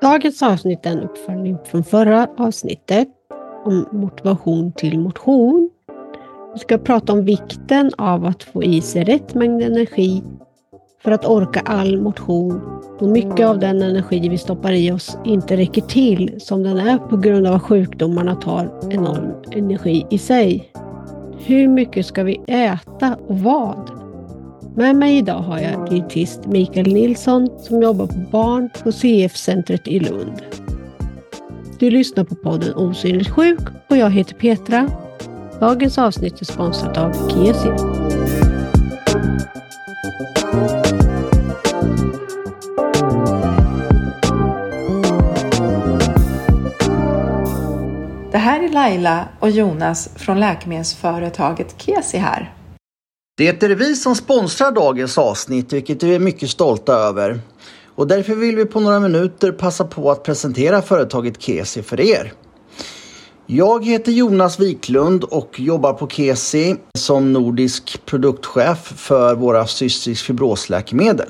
Dagens avsnitt är en uppföljning från förra avsnittet om motivation till motion. Vi ska prata om vikten av att få i sig rätt mängd energi för att orka all motion då mycket av den energi vi stoppar i oss inte räcker till som den är på grund av att sjukdomarna tar enorm energi i sig. Hur mycket ska vi äta och vad? Med mig idag har jag dietist Mikael Nilsson som jobbar på barn på CF-centret i Lund. Du lyssnar på podden Osynligt sjuk och jag heter Petra. Dagens avsnitt är sponsrat av Kiesi. Det här är Laila och Jonas från läkemedelsföretaget Kesi här. Det är vi som sponsrar dagens avsnitt, vilket vi är mycket stolta över. Och därför vill vi på några minuter passa på att presentera företaget Kesi för er. Jag heter Jonas Wiklund och jobbar på Kesi som nordisk produktchef för våra cystisk fibrosläkemedel.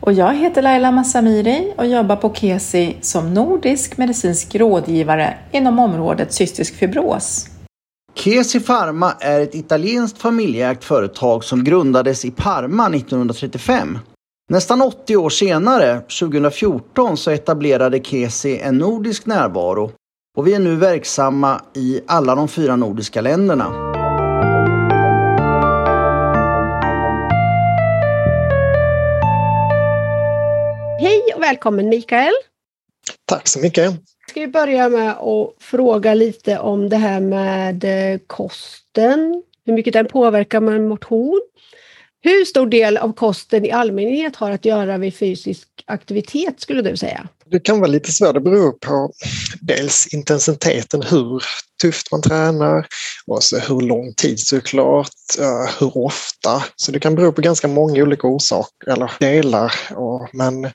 Och jag heter Laila Massamiri och jobbar på Kesi som nordisk medicinsk rådgivare inom området cystisk fibros. Kesi Pharma är ett italienskt familjeägt företag som grundades i Parma 1935. Nästan 80 år senare, 2014, så etablerade Kesi en nordisk närvaro och vi är nu verksamma i alla de fyra nordiska länderna. Hej och välkommen Mikael! Tack så mycket! Ska ju börja med att fråga lite om det här med eh, kosten, hur mycket den påverkar med motion. Hur stor del av kosten i allmänhet har att göra med fysisk aktivitet skulle du säga? Det kan vara lite svårt, det beror på dels intensiteten, hur tufft man tränar och så hur lång tid såklart, hur ofta. Så det kan bero på ganska många olika orsaker eller delar. Men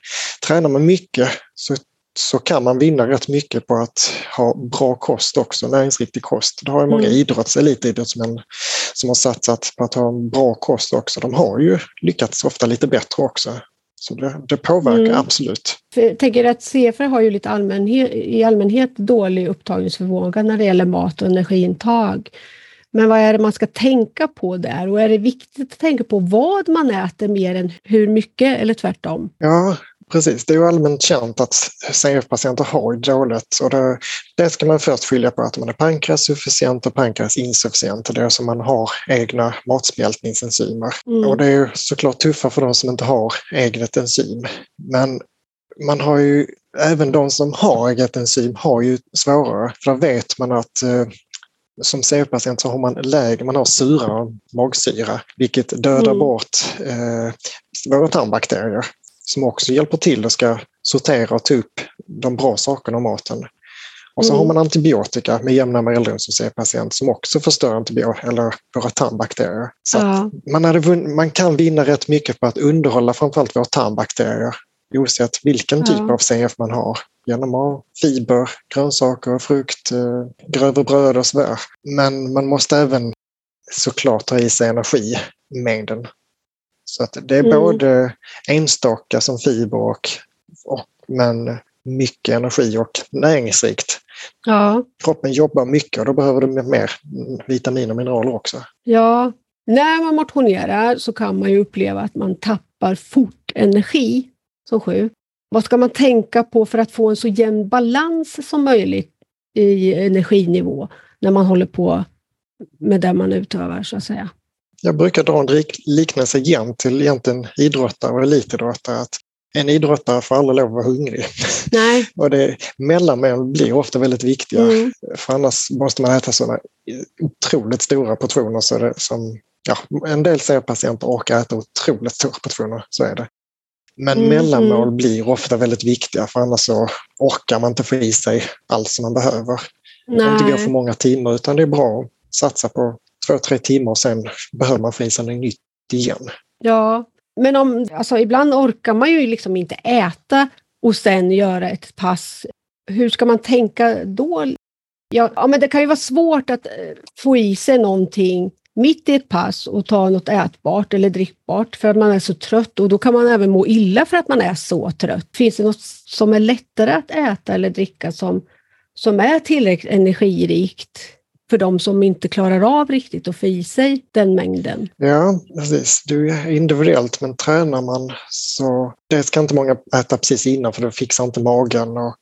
tränar man mycket så så kan man vinna rätt mycket på att ha bra kost också, näringsriktig kost. Det har ju många mm. idrotts, elitidrottsmän som har satsat på att ha en bra kost också. De har ju lyckats ofta lite bättre också. Så det, det påverkar mm. absolut. Jag tänker att CFR har ju lite allmänhet, i allmänhet dålig upptagningsförmåga när det gäller mat och energiintag. Men vad är det man ska tänka på där? Och är det viktigt att tänka på vad man äter mer än hur mycket eller tvärtom? Ja, Precis, det är ju allmänt känt att CF-patienter har dåligt och det, det ska man först skilja på att man är pankreasufficient och pankreasinsufficient. Det är som man har egna matsmältningsenzymer. Mm. Och det är ju såklart tuffare för de som inte har eget enzym. Men man har ju, även de som har eget enzym har ju svårare, för då vet man att eh, som CF-patient så har man lägre, man har surare magsyra, vilket dödar mm. bort eh, våra tarmbakterier som också hjälper till och ska sortera och ta upp de bra sakerna i maten. Och så mm. har man antibiotika med jämna mellanrum som C-patient som också förstör antibiotika, eller våra tarmbakterier. Så ja. man, hade, man kan vinna rätt mycket på att underhålla framförallt våra tarmbakterier oavsett vilken typ ja. av CF man har. Genom att ha fiber, grönsaker, frukt, eh, grövre bröd och sådär. Men man måste även såklart ta i sig energimängden så att det är mm. både enstaka som fiber och, och, men mycket energi och näringsrikt. Ja. Kroppen jobbar mycket och då behöver du mer vitaminer och mineraler också. Ja, när man motionerar så kan man ju uppleva att man tappar fort energi som sjuk. Vad ska man tänka på för att få en så jämn balans som möjligt i energinivå när man håller på med det man utövar så att säga? Jag brukar dra en liknelse igen till egentligen idrottare och elitidrottare. Att en idrottare får aldrig lov att vara hungrig. Nej. och det, mellanmål blir ofta väldigt viktiga. Mm. För annars måste man äta sådana otroligt stora portioner. Så det, som, ja, en del C-patienter orkar äta otroligt stora portioner, så är det. Men mm. mellanmål blir ofta väldigt viktiga för annars så orkar man inte få i sig allt som man behöver. Det kan inte gå för många timmar utan det är bra att satsa på två, tre timmar och sen behöver man få i sig något nytt igen. Ja, men om, alltså, ibland orkar man ju liksom inte äta och sen göra ett pass. Hur ska man tänka då? Ja, ja, men det kan ju vara svårt att eh, få i sig någonting mitt i ett pass och ta något ätbart eller drickbart för att man är så trött och då kan man även må illa för att man är så trött. Finns det något som är lättare att äta eller dricka som, som är tillräckligt energirikt för de som inte klarar av riktigt att få i sig den mängden. Ja, precis. Det är individuellt, men tränar man så det ska inte många äta precis innan för det fixar inte magen och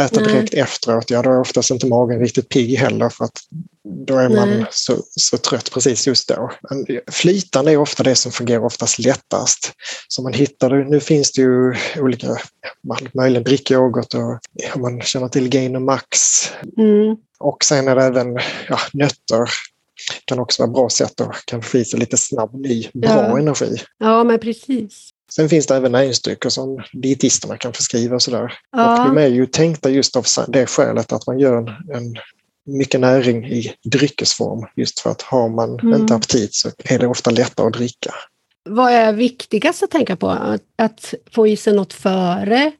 äta direkt Nej. efteråt, ja då är oftast inte magen riktigt pigg heller för att då är man så, så trött precis just då. Men flytande är ofta det som fungerar oftast lättast. Så man hittar, nu finns det ju olika, man möjligen drickyoghurt och om man känner till Gain Max. Mm. Och sen är det även ja, nötter kan också vara bra sätt att kan få i sig lite snabb, ny, bra ja. energi. Ja, men precis. Sen finns det även näringsdrycker som dietisterna kan förskriva och sådär. Ja. Och de är ju tänkta just av det skälet att man gör en, en mycket näring i dryckesform. Just för att har man mm. inte aptit så är det ofta lättare att dricka. Vad är viktigast att tänka på? Att, att få i sig något före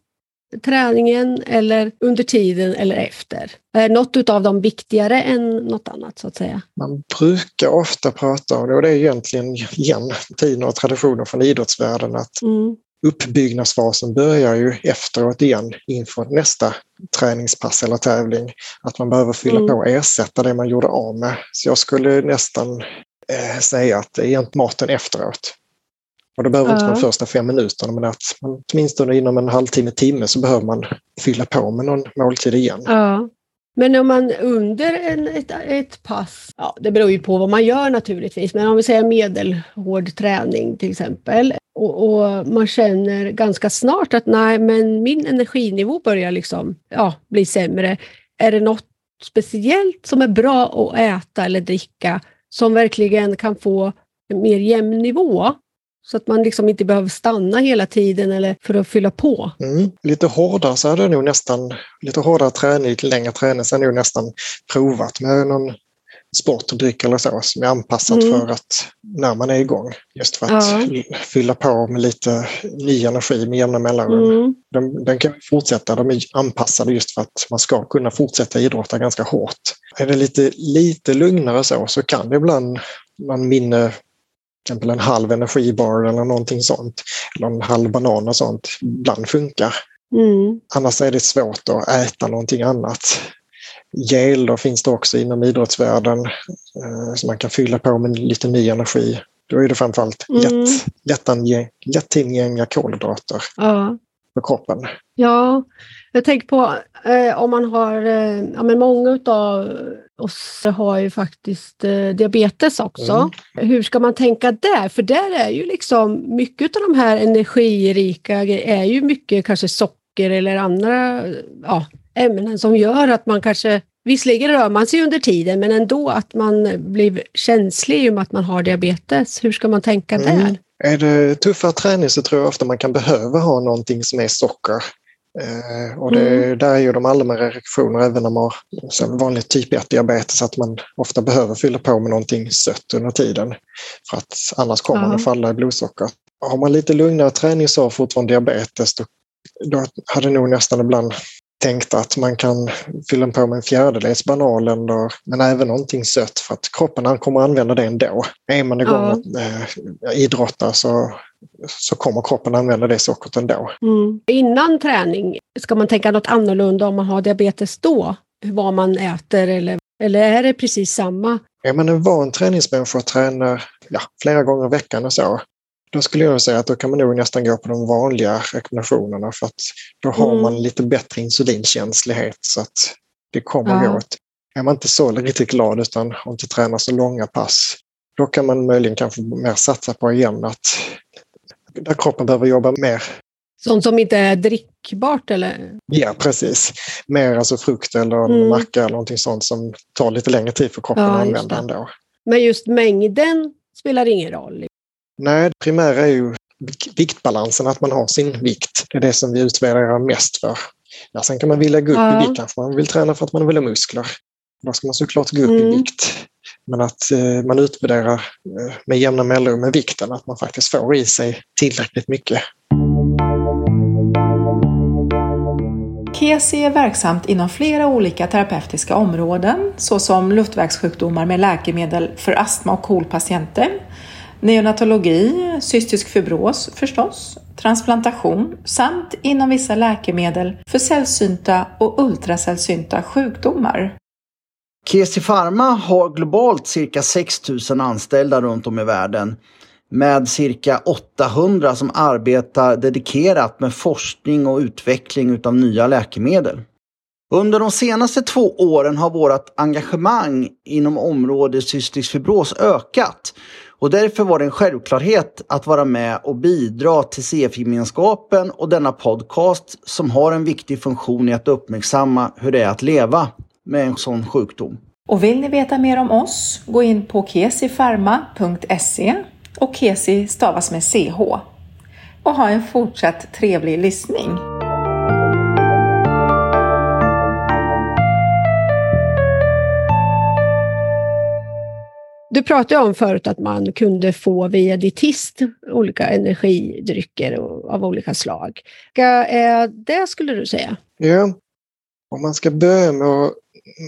träningen eller under tiden eller efter? Är något av dem viktigare än något annat så att säga? Man brukar ofta prata om det och det är egentligen igen tider och traditioner från idrottsvärlden att mm. uppbyggnadsfasen börjar ju efteråt igen inför nästa träningspass eller tävling. Att man behöver fylla mm. på och ersätta det man gjorde av med. Så jag skulle nästan eh, säga att det är maten efteråt. Och det behöver ja. inte vara de första fem minuterna men att man, åtminstone inom en halvtimme, timme så behöver man fylla på med någon måltid igen. Ja. Men om man under en, ett, ett pass, ja, det beror ju på vad man gör naturligtvis, men om vi säger medelhård träning till exempel, och, och, man känner ganska snart att nej, men min energinivå börjar liksom, ja, bli sämre. Är det något speciellt som är bra att äta eller dricka som verkligen kan få en mer jämn nivå? Så att man liksom inte behöver stanna hela tiden eller för att fylla på. Mm. Lite hårdare så hade jag nog nästan, lite hårdare träning, lite längre träning, så hade jag nog nästan provat med någon sportdryck eller så som är anpassat mm. för att när man är igång. Just för att ja. fylla på med lite ny energi med jämna mellanrum. Mm. Den, den kan fortsätta, de är anpassade just för att man ska kunna fortsätta idrotta ganska hårt. Är det lite, lite lugnare så, så kan det ibland man minne exempel en halv energibar eller någonting sånt. Eller en halv banan och sånt. Ibland funkar. Mm. Annars är det svårt att äta någonting annat. Gel finns det också inom idrottsvärlden eh, som man kan fylla på med lite ny energi. Då är det framförallt mm. lätt, lättillgängliga kolhydrater ja. För kroppen. Ja, jag tänker på eh, om man har, eh, ja men många av oss har ju faktiskt eh, diabetes också. Mm. Hur ska man tänka där? För där är ju liksom mycket av de här energirika är ju mycket kanske socker eller andra ja, ämnen som gör att man kanske Visserligen rör man sig under tiden men ändå att man blir känslig i och med att man har diabetes. Hur ska man tänka mm. där? Är det tuffare träning så tror jag ofta man kan behöva ha någonting som är socker Eh, och det, mm. där är ju de allmänna reaktioner även när man har vanlig typ 1-diabetes att man ofta behöver fylla på med någonting sött under tiden. För att annars kommer man att falla i blodsocker. Har man lite lugnare träning så fortfarande diabetes då, då hade nog nästan ibland tänkt att man kan fylla på med en fjärdedels banan eller, men även någonting sött för att kroppen kommer använda det ändå. Är man igång ja. och äh, idrottar så så kommer kroppen använda det sockret ändå. Mm. Innan träning, ska man tänka något annorlunda om man har diabetes då? Vad man äter eller, eller är det precis samma? Är man en van träningsmänniska och tränar ja, flera gånger i veckan och så, då skulle jag säga att då kan man nog nästan gå på de vanliga rekommendationerna för att då har mm. man lite bättre insulinkänslighet så att det kommer ja. åt. Är man inte så riktigt glad utan inte tränar så långa pass, då kan man möjligen kanske mer satsa på igen att där kroppen behöver jobba mer. Sånt som inte är drickbart eller? Ja, precis. Mer alltså frukt eller mm. macka eller någonting sånt som tar lite längre tid för kroppen ja, att använda ändå. Men just mängden spelar ingen roll? Nej, det primära är ju viktbalansen, att man har sin vikt. Det är det som vi utvärderar mest för. Ja, sen kan man vilja gå upp ja. i vikt kanske man vill träna för att man vill ha muskler. Då ska man såklart gå upp mm. i vikt. Men att eh, man utvärderar eh, med jämna mellanrum med vikten, att man faktiskt får i sig tillräckligt mycket. KESI är verksamt inom flera olika terapeutiska områden såsom luftvägssjukdomar med läkemedel för astma och KOL-patienter, neonatologi, cystisk fibros förstås, transplantation samt inom vissa läkemedel för sällsynta och ultrasällsynta sjukdomar. Kesi Pharma har globalt cirka 6 000 anställda runt om i världen med cirka 800 som arbetar dedikerat med forskning och utveckling av nya läkemedel. Under de senaste två åren har vårt engagemang inom området cystisk fibros ökat och därför var det en självklarhet att vara med och bidra till CF-gemenskapen och denna podcast som har en viktig funktion i att uppmärksamma hur det är att leva med en sån sjukdom. Och vill ni veta mer om oss, gå in på kesifarma.se och Kesi stavas med CH. Och ha en fortsatt trevlig lyssning. Du pratade om förut att man kunde få via dietist olika energidrycker av olika slag. Vilka är eh, det skulle du säga? Ja, om man ska börja med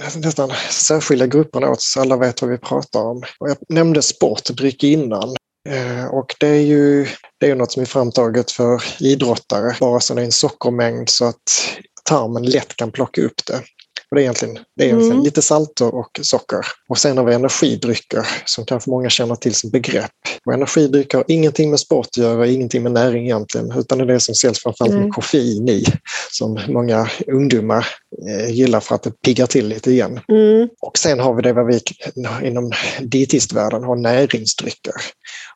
att nästan särskilja grupperna åt så alla vet vad vi pratar om. Och jag nämnde sportdryck innan. Eh, och det är ju det är något som är framtaget för idrottare, bara så det är en sockermängd så att tarmen lätt kan plocka upp det. Och det är egentligen, det är egentligen mm. lite salter och socker. Och sen har vi energidrycker som kanske många känner till som begrepp. Och energidrycker har ingenting med sport att göra, ingenting med näring egentligen, utan det är det som säljs framförallt mm. med koffein i, som många ungdomar eh, gillar för att det piggar till lite igen. Mm. Och sen har vi det vad vi inom dietistvärlden har näringsdrycker.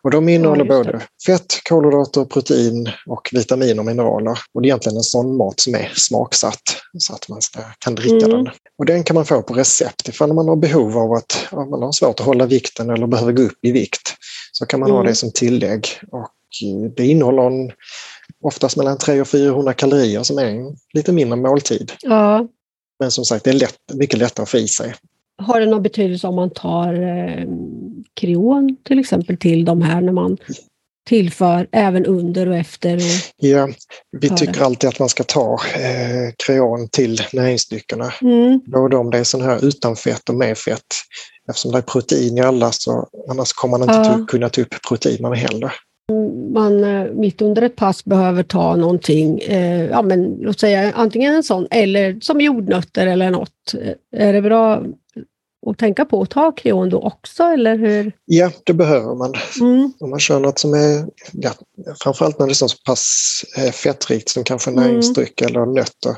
Och de innehåller ja, både fett, kolhydrater, protein och vitaminer och mineraler. Och det är egentligen en sån mat som är smaksatt så att man kan dricka mm. den. Och den kan man få på recept ifall man har behov av att ja, man har svårt att hålla vikten eller behöver gå upp i vikt. Så kan man mm. ha det som tillägg. Och det innehåller en, oftast mellan 300 och 400 kalorier som är en lite mindre måltid. Ja. Men som sagt, det är lätt, mycket lättare att få i sig. Har det någon betydelse om man tar eh, kreon till exempel till de här när man tillför även under och efter? Och ja, vi tycker alltid att man ska ta eh, kreon till näringsdryckerna. Mm. Både om det är sån här utan fett och med fett. Eftersom det är protein i alla så annars kommer man inte ja. kunna ta upp proteinerna heller man eh, mitt under ett pass behöver ta någonting, eh, ja men låt säga antingen en sån eller som jordnötter eller något. Är det bra att tänka på att ta kreon då också eller hur? Ja, det behöver man. Mm. Om man kör något som är, ja, framförallt när det är så pass eh, fettrikt som kanske näringsdryck mm. eller nötter.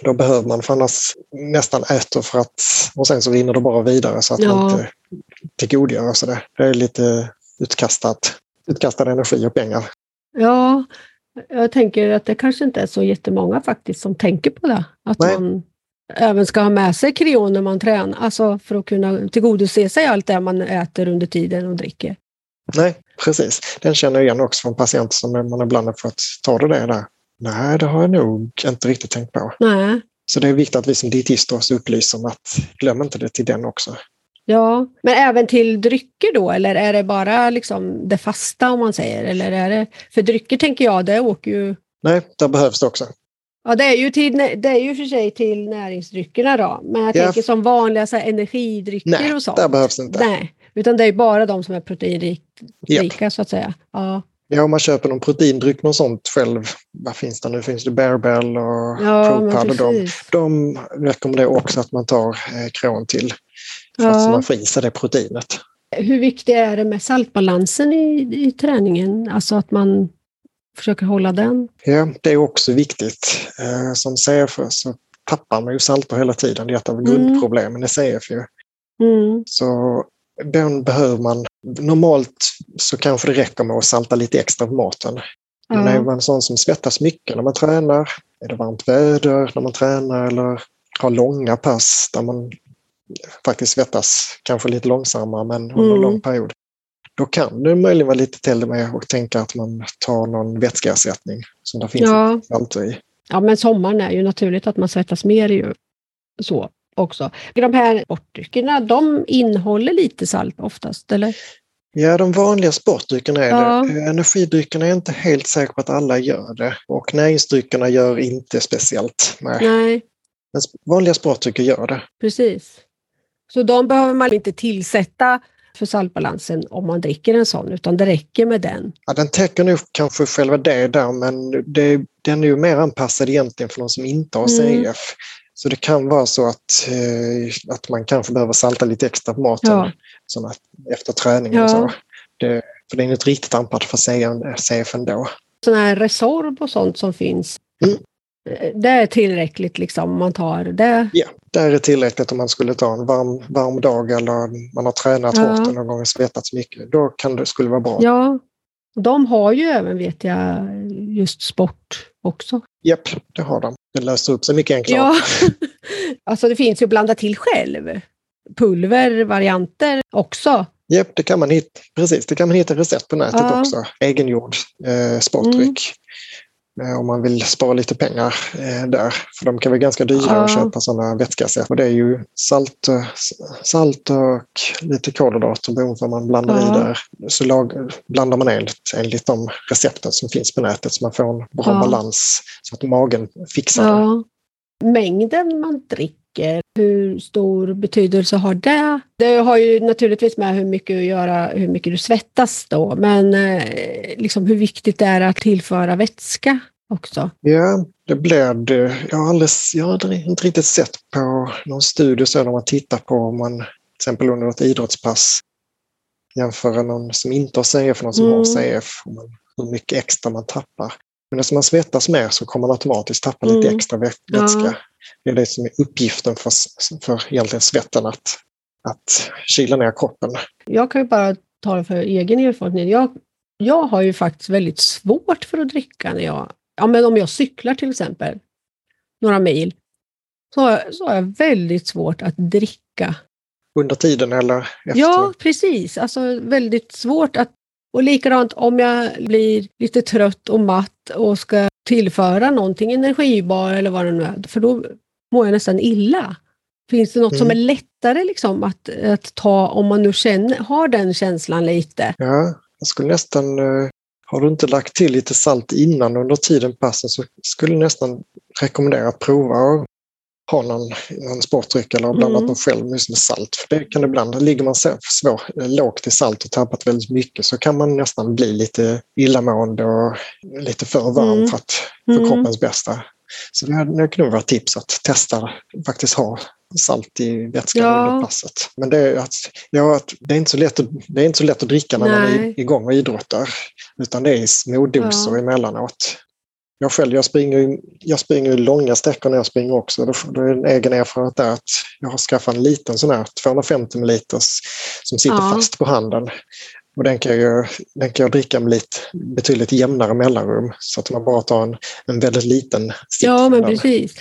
Då behöver man, för annars nästan äter för att, och sen så rinner det bara vidare så att ja. man inte tillgodogör sig det. Det är lite utkastat utkastad energi och pengar. Ja, jag tänker att det kanske inte är så jättemånga faktiskt som tänker på det. Att Nej. man även ska ha med sig kreon när man tränar, alltså för att kunna tillgodose sig allt det man äter under tiden och dricker. Nej, precis. Den känner jag igen också från patienter som man ibland har fått ta det där. Nej, det har jag nog inte riktigt tänkt på. Nej. Så det är viktigt att vi som dietister också upplyser om att glöm inte det till den också. Ja, men även till drycker då eller är det bara liksom det fasta om man säger? Eller är det, för drycker tänker jag, det åker ju... Nej, där behövs det också. Ja, det är ju, till, det är ju för sig till näringsdryckerna då, men jag ja. tänker som vanliga så här, energidrycker Nej, och sånt. behövs det inte. Nej, utan det är bara de som är proteinrika yep. så att säga. Ja. Ja, om man köper någon proteindryck något sånt själv, vad finns det nu? Finns det Bearbell och ja, ProPad? de, de rekommenderar också att man tar eh, kron till för ja. att man får i sig det proteinet. Hur viktigt är det med saltbalansen i, i träningen? Alltså att man försöker hålla den? Ja, det är också viktigt. Eh, som CF så tappar man ju salter hela tiden. Det är ett av mm. grundproblemen i CF. Ju. Mm. Så den behöver man. Normalt så kanske det räcker med att salta lite extra på maten. Men är man sån som svettas mycket när man tränar, är det varmt väder när man tränar eller har långa pass där man faktiskt svettas kanske lite långsammare men under mm. en lång period. Då kan det möjligen vara lite till med att tänka att man tar någon vätskeersättning som det finns ja. salter i. Ja men sommaren är ju naturligt att man svettas mer ju så också. De här sportdryckerna, de innehåller lite salt oftast, eller? Ja, de vanliga sportdryckerna är Ja. det. Energidryckerna är inte helt säker på att alla gör det. Och näringsdryckerna gör inte speciellt. Nej. Nej, Men vanliga sportdrycker gör det. precis. Så de behöver man inte tillsätta för saltbalansen om man dricker en sån, utan det räcker med den. Ja, den täcker nog kanske själva det där, men det, den är ju mer anpassad egentligen för de som inte har Mm. CF. Så det kan vara så att, eh, att man kanske behöver salta lite extra på maten Ja. såna, efter träning Ja. och så. Det, för det är inte riktigt anpassat för CF ändå. Sån här Resorb och sånt som finns, Mm. Det är tillräckligt liksom om man tar det. Ja, det är tillräckligt om man skulle ta en varm, varm dag eller man har tränat Ja. hårt någon gång och svettats mycket. Då kan det skulle vara bra. Ja, de har ju även, vet jag, just sport också. Japp, det har de. Det löser upp sig mycket enklare. Ja, alltså det finns ju att blanda till själv. Pulvervarianter också. Japp, det kan man hitta. Precis, det kan man hitta recept på nätet Ja. också. Egengjord eh, sportdryck. Eh, om man vill spara lite pengar eh, där. För de kan vara ganska dyra Ja. att köpa sådana vätskasser. Och det är ju salt, eh, salt och lite kolhydrater beroende på vad man blandar Ja. i där. Så lag, blandar man enligt, enligt de recepten som finns på nätet så man får en bra Ja. balans så att magen fixar det. Ja. Mängden man dricker, hur stor betydelse har det? Det har ju naturligtvis med hur mycket att göra, hur mycket du svettas då, men eh, liksom hur viktigt det är att tillföra vätska också. Ja, det det. Jag har, alldeles, jag har inte riktigt sett på någon studie så där man tittar på om man till exempel under ett idrottspass jämför någon som inte har CF och någon som Mm. har CF. Och man, hur mycket extra man tappar. Men eftersom man svettas mer så kommer man automatiskt tappa lite Mm. extra vä- Ja. vätska. Det är det som är uppgiften för, för egentligen svetten, att, att kyla ner kroppen. Jag kan ju bara tala för egen erfarenhet. Jag, jag har ju faktiskt väldigt svårt för att dricka när jag, ja men om jag cyklar till exempel, några mil, så har jag, så har jag väldigt svårt att dricka. Under tiden eller efter. Ja, precis. Alltså väldigt svårt att... Och likadant om jag blir lite trött och matt och ska tillföra någonting, energibar eller vad det nu är, för då mår jag nästan illa. Finns det något som är Mm. lättare liksom att, att ta om man nu känner, har den känslan lite? Ja, jag skulle nästan... eh, Har du inte lagt till lite salt innan under tiden passen så skulle jag nästan rekommendera att prova att ha någon, någon sportdryck eller blanda Mm. på själv med salt. För det kan det ibland, ligger man så svår, lågt i salt och tappat väldigt mycket så kan man nästan bli lite illamående och lite för varm Mm. för, att, för Mm. kroppens bästa. Så det hade det kan nog vara ett tips att testa faktiskt ha salt i vätskan Ja. under passet. Men det är, att, ja, det, är inte så lätt att, det är inte så lätt att dricka när man Nej. är igång och idrottar. Utan det är små doser Ja. emellanåt. Jag själv jag springer, jag springer långa sträckor när jag springer också. Då, då är en egen erfarenhet där att jag har skaffat en liten sån här 250 ml som sitter Ja. fast på handen. Och den kan, jag, den kan jag dricka med lite, betydligt jämnare mellanrum så att man bara tar en, en väldigt liten sipp. Ja, men precis.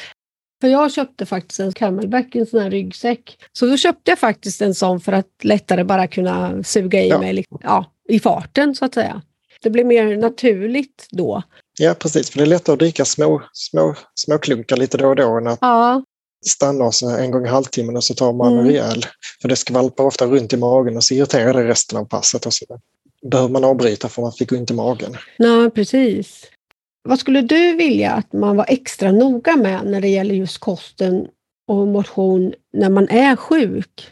För jag köpte faktiskt en Camelback, en sån här ryggsäck. Så då köpte jag faktiskt en sån för att lättare bara kunna suga i Ja. mig liksom, ja, i farten så att säga. Det blir mer naturligt då. Ja, precis. För det är lättare att dricka små, små, små klunkar lite då och då än att Ja, stanna så en gång i halvtimmen och så tar man en Mm. rejäl. För det skvalpar ofta runt i magen och så irriterar det resten av passet. Och så behöver man avbryta för man fick ont i magen. nej, precis. Vad skulle du vilja att man var extra noga med när det gäller just kosten och motion när man är sjuk?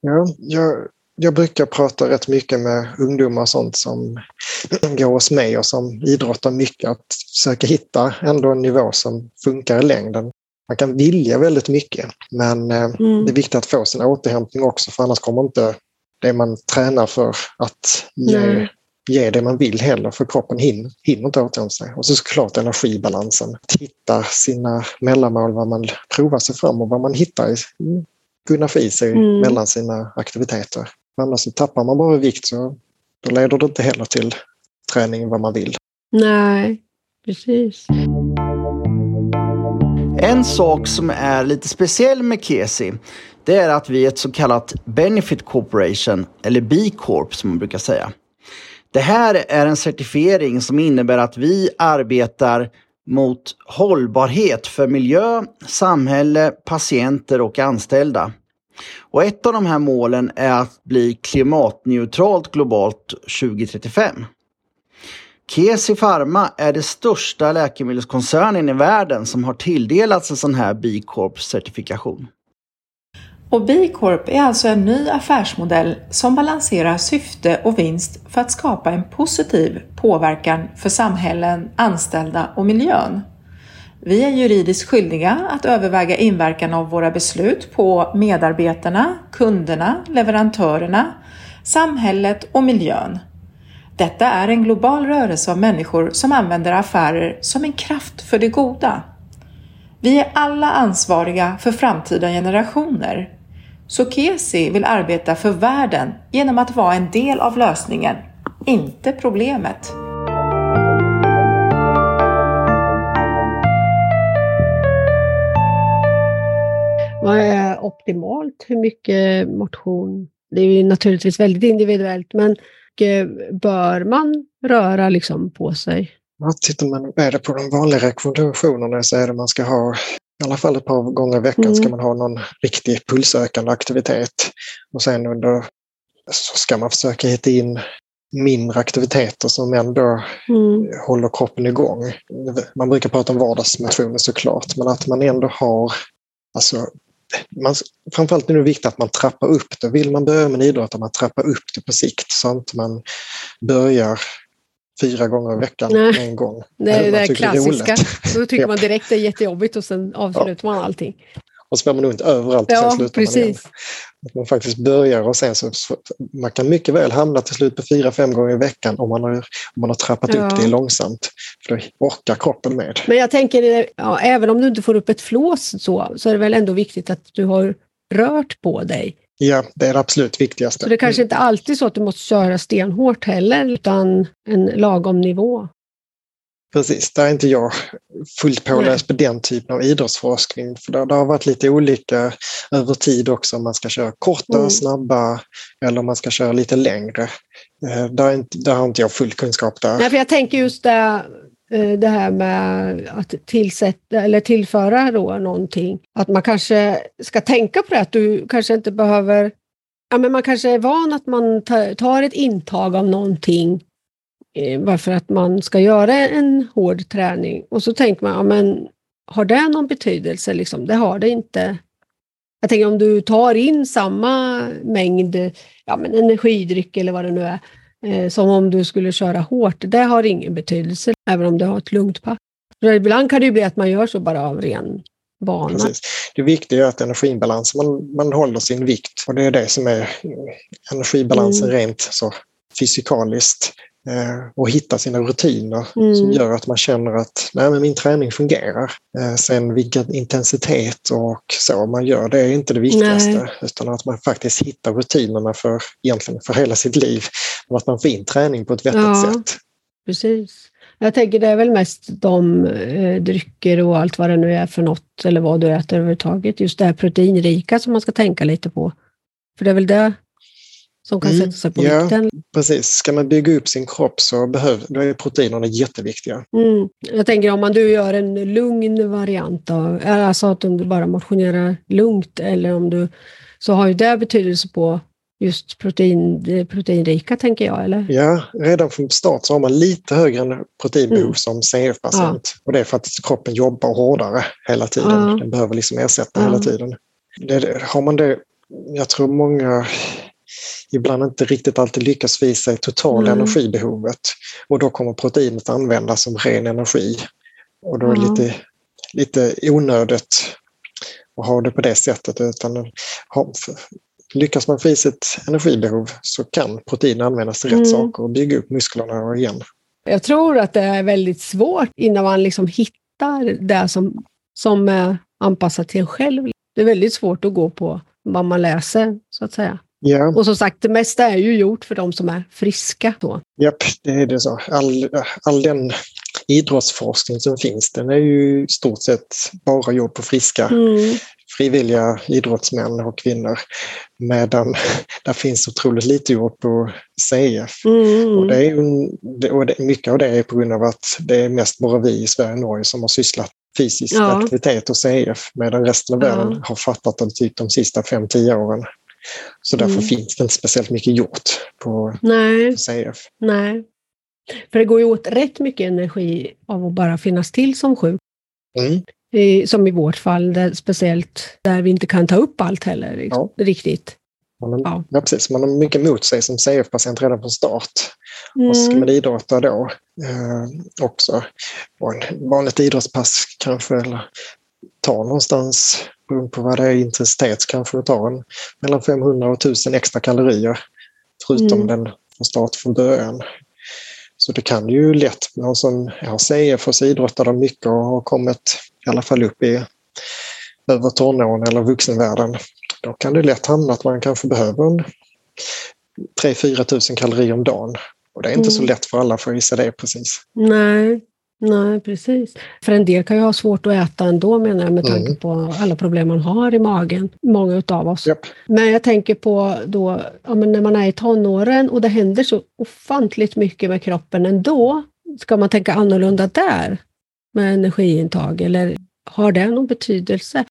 Ja, jag, jag brukar prata rätt mycket med ungdomar och sånt som går hos mig och som idrottar mycket. Att försöka hitta ändå en nivå som funkar i längden. Man kan vilja väldigt mycket men eh, Mm. det är viktigt att få sin återhämtning också för annars kommer inte det man tränar för att ge, ge det man vill heller för kroppen hinner, hinner inte återhämta sig. Och så såklart energibalansen. Hitta sina mellanmål, vad man provar sig fram och vad man hittar i, kunna få i sig Mm. mellan sina aktiviteter. Annars så tappar man bara vikt så då leder det inte heller till träning vad man vill. Nej, precis. En sak som är lite speciell med Kesi, det är att vi är ett så kallat Benefit Corporation, eller B Corp som man brukar säga. Det här är en certifiering som innebär att vi arbetar mot hållbarhet för miljö, samhälle, patienter och anställda. Och ett av de här målen är att bli klimatneutralt globalt 2035. Kesi Pharma är den största läkemedelskoncernen i världen som har tilldelats en sån här B Corp-certifikation. Och B Corp är alltså en ny affärsmodell som balanserar syfte och vinst för att skapa en positiv påverkan för samhällen, anställda och miljön. Vi är juridiskt skyldiga att överväga inverkan av våra beslut på medarbetarna, kunderna, leverantörerna, samhället och miljön. Detta är en global rörelse av människor som använder affärer som en kraft för det goda. Vi är alla ansvariga för framtida generationer. Så Kesi vill arbeta för världen genom att vara en del av lösningen, inte problemet. Vad är optimalt? Hur mycket motion? Det är ju naturligtvis väldigt individuellt, men bör man röra liksom på sig? Ja, tittar man är det på de vanliga rekommendationerna så är det man ska ha i alla fall ett par gånger i veckan mm. ska man ha någon riktig pulsökande aktivitet. Och sen under så ska man försöka hitta in mindre aktiviteter som ändå mm. håller kroppen igång. Man brukar prata om vardagsmotioner såklart, men att man ändå har alltså, man, framförallt är det viktigt att man trappar upp det. Vill man börja med en idrott, att man trappar upp det på sikt så att man börjar fyra gånger i veckan Nej. en gång. Det är det, det klassiska. Då tycker man direkt det är jättejobbigt och sen avslutar ja. man allting. Och så blir man ont överallt och ja, sen slutar precis. man igen. Att man faktiskt börjar och sen så, man kan mycket väl hamna till slut på fyra, fem gånger i veckan om man har, om man har trappat ja. upp det långsamt. För då orkar kroppen med. Men jag tänker, ja, även om du inte får upp ett flås så, så är det väl ändå viktigt att du har rört på dig. Ja, det är det absolut viktigaste. Så det är kanske inte alltid så att du måste köra stenhårt heller, utan en lagom nivå. Precis, där är inte jag fullt påläst på den typen av idrottsforskning. För det, det har varit lite olika över tid också om man ska köra korta, mm. snabba eller om man ska köra lite längre. Eh, där, inte, där har inte jag full kunskap där. Nej, för jag tänker just det, eh, det här med att tillsätta eller tillföra då någonting. Att man kanske ska tänka på det, att du kanske inte behöver Ja, men man kanske är van att man tar ett intag av någonting varför eh, att man ska göra en hård träning. Och så tänker man, ja, men har det någon betydelse? Liksom? Det har det inte. Jag tänker om du tar in samma mängd ja, men energidryck eller vad det nu är, eh, som om du skulle köra hårt, det har ingen betydelse, även om du har ett lugnt pass. För ibland kan det bli att man gör så bara av ren vana. Precis. Det viktiga är att energibalans, man, man håller sin vikt och det är det som är energibalansen mm. rent så fysikaliskt. Eh, och hitta sina rutiner mm. som gör att man känner att Nej, men min träning fungerar. Eh, sen vilken intensitet och så man gör, det är inte det viktigaste. Nej. Utan att man faktiskt hittar rutinerna för, egentligen för hela sitt liv. Och att man får in träning på ett vettigt ja, sätt. Precis. Jag tänker det är väl mest de eh, drycker och allt vad det nu är för något, eller vad du äter överhuvudtaget. Just det här proteinrika som man ska tänka lite på. För det är väl det som kan mm, sätta sig på ja, vikten. Precis, ska man bygga upp sin kropp så behöver, då är proteinerna jätteviktiga. Mm. Jag tänker om man du gör en lugn variant av, alltså att du bara motionerar lugnt eller om du, så har ju det betydelse på just protein, proteinrika tänker jag, eller? Ja, redan från start så har man lite högre proteinbehov mm. som CF-patient. Ja. Och det är för att kroppen jobbar hårdare hela tiden. Ja. Den behöver liksom ersätta ja. hela tiden. Det, har man det, jag tror många ibland inte riktigt alltid lyckas visa i total mm. energibehovet. Och då kommer proteinet användas som ren energi. Och då är det lite, lite onödigt att ha det på det sättet. Utan lyckas man få i sitt energibehov så kan protein användas till rätt mm. saker och bygga upp musklerna igen. Jag tror att det är väldigt svårt innan man liksom hittar det som, som är anpassat till en själv. Det är väldigt svårt att gå på vad man läser, så att säga. Ja. Och som sagt, det mesta är ju gjort för de som är friska. Då. Japp, det är det så. All, all den idrottsforskning som finns, den är ju i stort sett bara gjord på friska, mm. frivilliga idrottsmän och kvinnor. Medan det finns otroligt lite gjort på CF. Mm. Och, det är, och det, mycket av det är på grund av att det är mest bara vi i Sverige och Norge som har sysslat fysisk Ja. aktivitet hos CF medan resten av Ja. världen har fattat det typ de sista 5-10 åren. Så därför Mm. finns det inte speciellt mycket gjort på Nej, CF. nej. För det går ju åt rätt mycket energi av att bara finnas till som sjuk. Mm. I, som i vårt fall, där, speciellt där vi inte kan ta upp allt heller liksom, riktigt. Man Ja. ja. precis, man har mycket mot sig som CF-patient redan från start. Och ska Mm. man idrotta då eh, också, och en vanligt idrottspass kanske eller ta någonstans, beroende på vad det är i intensitet, så kanske det tar en, mellan 500 och 1000 extra kalorier förutom Mm. den från start från början. Så det kan ju lätt, någon som har CF och så idrottar de mycket och har kommit i alla fall upp i över tonåren eller vuxenvärlden. Då kan det lätt hamna att man kanske behöver en 3-4 tusen kalorier om dagen. Och det är inte så Mm. lätt för alla för gissa det precis. Nej, nej, precis. För en del kan ju ha svårt att äta ändå menar jag med tanke Mm. på alla problem man har i magen. Många utav oss. Japp. Men jag tänker på då, ja, men när man är i tonåren och det händer så ofantligt mycket med kroppen ändå. Ska man tänka annorlunda där med energiintag eller har det någon betydelse?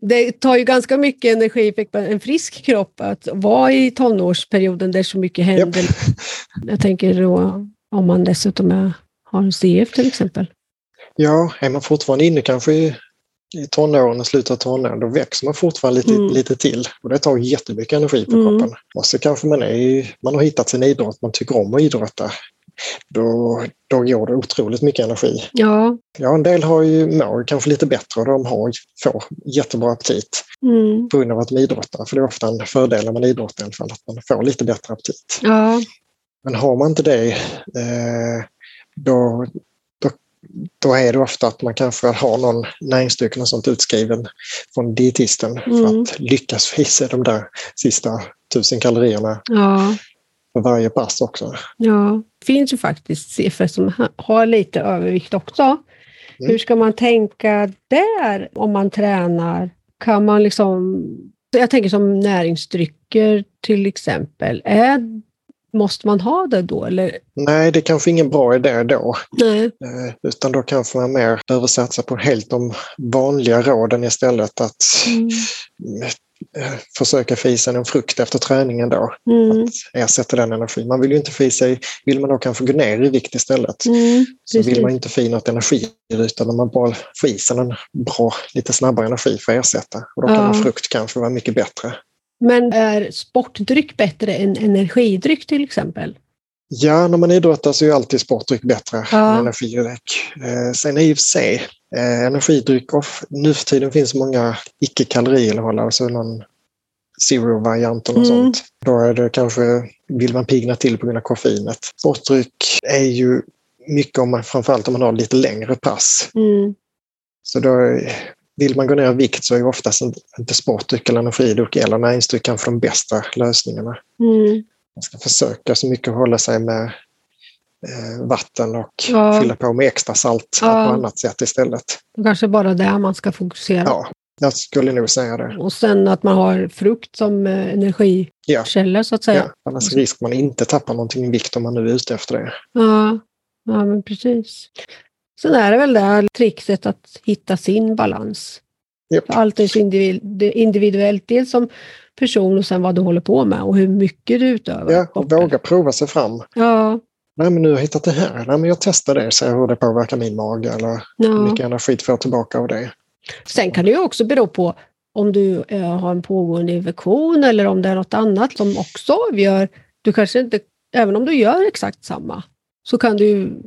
Det tar ju ganska mycket energi för en frisk kropp att vara i tonårsperioden där så mycket händer. Jag tänker då om man dessutom är, har CF till exempel. Ja, är man fortfarande inne kanske i, i tonåren och av tonåren, då växer man fortfarande lite, Mm. lite till. Och det tar jättemycket energi på Mm. kroppen. Och så kanske man, är, man har hittat sin idrott, man tycker om att idrotta. Då, då går det otroligt mycket energi. Ja, Ja, en del har ju, mår kanske lite bättre och de har, får jättebra aptit mm, på grund av att de idrottar. För det är ofta en fördel när man idrottar i alla fall, att man får lite bättre aptit. ja, Men har man inte det, eh, då, då, då är det ofta att man kanske har någon näringsdryck och sånt utskriven från dietisten för Mm. att lyckas få i sig de där sista tusen kalorierna ja, för varje pass också. ja. Det finns ju faktiskt CF som ha- har lite övervikt också. Mm. Hur ska man tänka där om man tränar? Kan man liksom... Jag tänker som näringsdrycker till exempel. Är, måste man ha det då? Eller? Nej, det är kanske ingen bra idé då. Nej. Eh, Utan då kanske man mer behöver satsa på helt de vanliga råden istället. Att Mm. eh, försöka få i sig en frukt efter träningen då. Mm. Att ersätta den energin. Man vill ju inte få i sig, vill man då kanske gå ner i vikt istället. Mm. Så vill man inte få i något energi utan man bara får i sig en bra, lite snabbare energi för att ersätta. Och då kan Ja. en frukt kanske vara mycket bättre. Men är sportdryck bättre än energidryck till exempel? Ja, när man idrottar så är ju alltid sportdryck bättre Ja. än energidryck. Eh, sen i och för sig, eh, energidryck, off, nu för tiden finns många icke-kaloriinnehållare, alltså någon zero-variant och något Mm. sånt. Då är det kanske, vill man pigna till på grund av koffeinet. Sportdryck är ju mycket om man, framförallt om man har lite längre pass. Mm. Så då, vill man gå ner i vikt så är ju oftast inte, sportdryck eller energidryck eller näringsdryck kanske de bästa lösningarna. Mm. Man ska försöka så mycket hålla sig med eh, vatten och Ja. fylla på med extra salt Ja. på annat sätt istället. Det kanske bara där man ska fokusera. Ja, jag skulle nog säga det. Och sen att man har frukt som eh, energikälla Ja. så att säga. Ja, annars risk man inte tappar någonting i vikt om man nu är ute efter det. Ja, ja men precis. Sen är det väl det här trixet att hitta sin balans. För Allt är så individuellt, dels som person och sen vad du håller på med och hur mycket du utövar. Ja, och våga prova sig fram. Ja, Nej, men nu har jag hittat det här. Nej, men jag testar det, ser hur det påverkar min mage eller hur ja. mycket energi får jag tillbaka av det. Sen kan det ju också bero på om du eh, har en pågående infektion eller om det är något annat som också avgör. Du kanske inte, även om du gör exakt samma, så kan du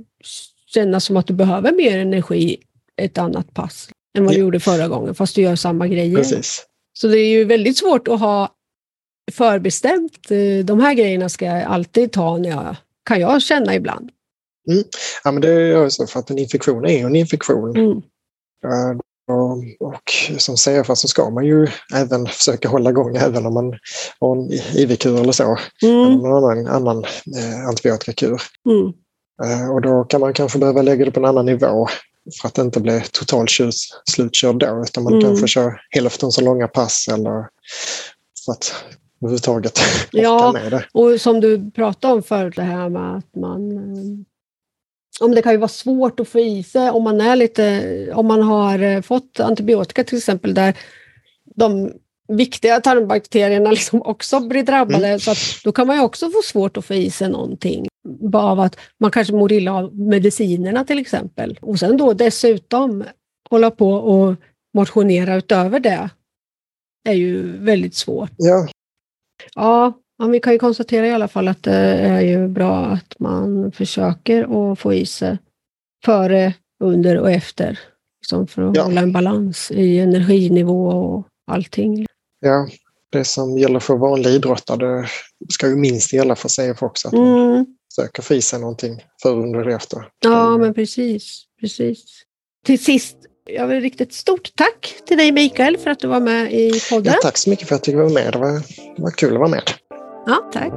känna som att du behöver mer energi ett annat pass än vad du Ja. gjorde förra gången, fast du gör samma grejer. Precis. Så det är ju väldigt svårt att ha förbestämt. eh, De här grejerna ska jag alltid ta när jag, kan jag känna ibland. Ja, men det är ju så för att en infektion är ju en infektion. Mm. Eh, Och, och som CFA så ska man ju även försöka hålla igång även om man har en IV-kur eller så. Eller Mm. någon annan, annan eh, antibiotikakur. Mm. Eh, och då kan man kanske behöva lägga det på en annan nivå för att det inte blir totalt tjus- slutkörd då. Utan man Mm. kanske kör hälften så långa pass eller för att överhuvudtaget orka Ja. med det. Och som du pratade om förut, det här med att man eh, om det kan ju vara svårt att få i sig om man är lite, om man har eh, fått antibiotika till exempel där de viktiga tarmbakterierna liksom också blir drabbade. Mm. Så att då kan man ju också få svårt att få i sig någonting. Bara av att man kanske mår illa av medicinerna till exempel. Och sen då dessutom hålla på och motionera utöver det är ju väldigt svårt. Ja. Ja, men vi kan ju konstatera i alla fall att det är ju bra att man försöker att få i sig före, under och efter. Liksom för att ja. hålla en balans i energinivå och allting. Ja, det som gäller för vanliga idrottare ska ju minst gälla för CF också. Att man mm. försöker få i sig någonting för, under och efter. Ja, men precis. precis. Till sist jag vill rikta ett stort tack till dig Mikael för att du var med i podden. Ja, tack så mycket för att du var med. Det var, det var kul att vara med. Ja, tack.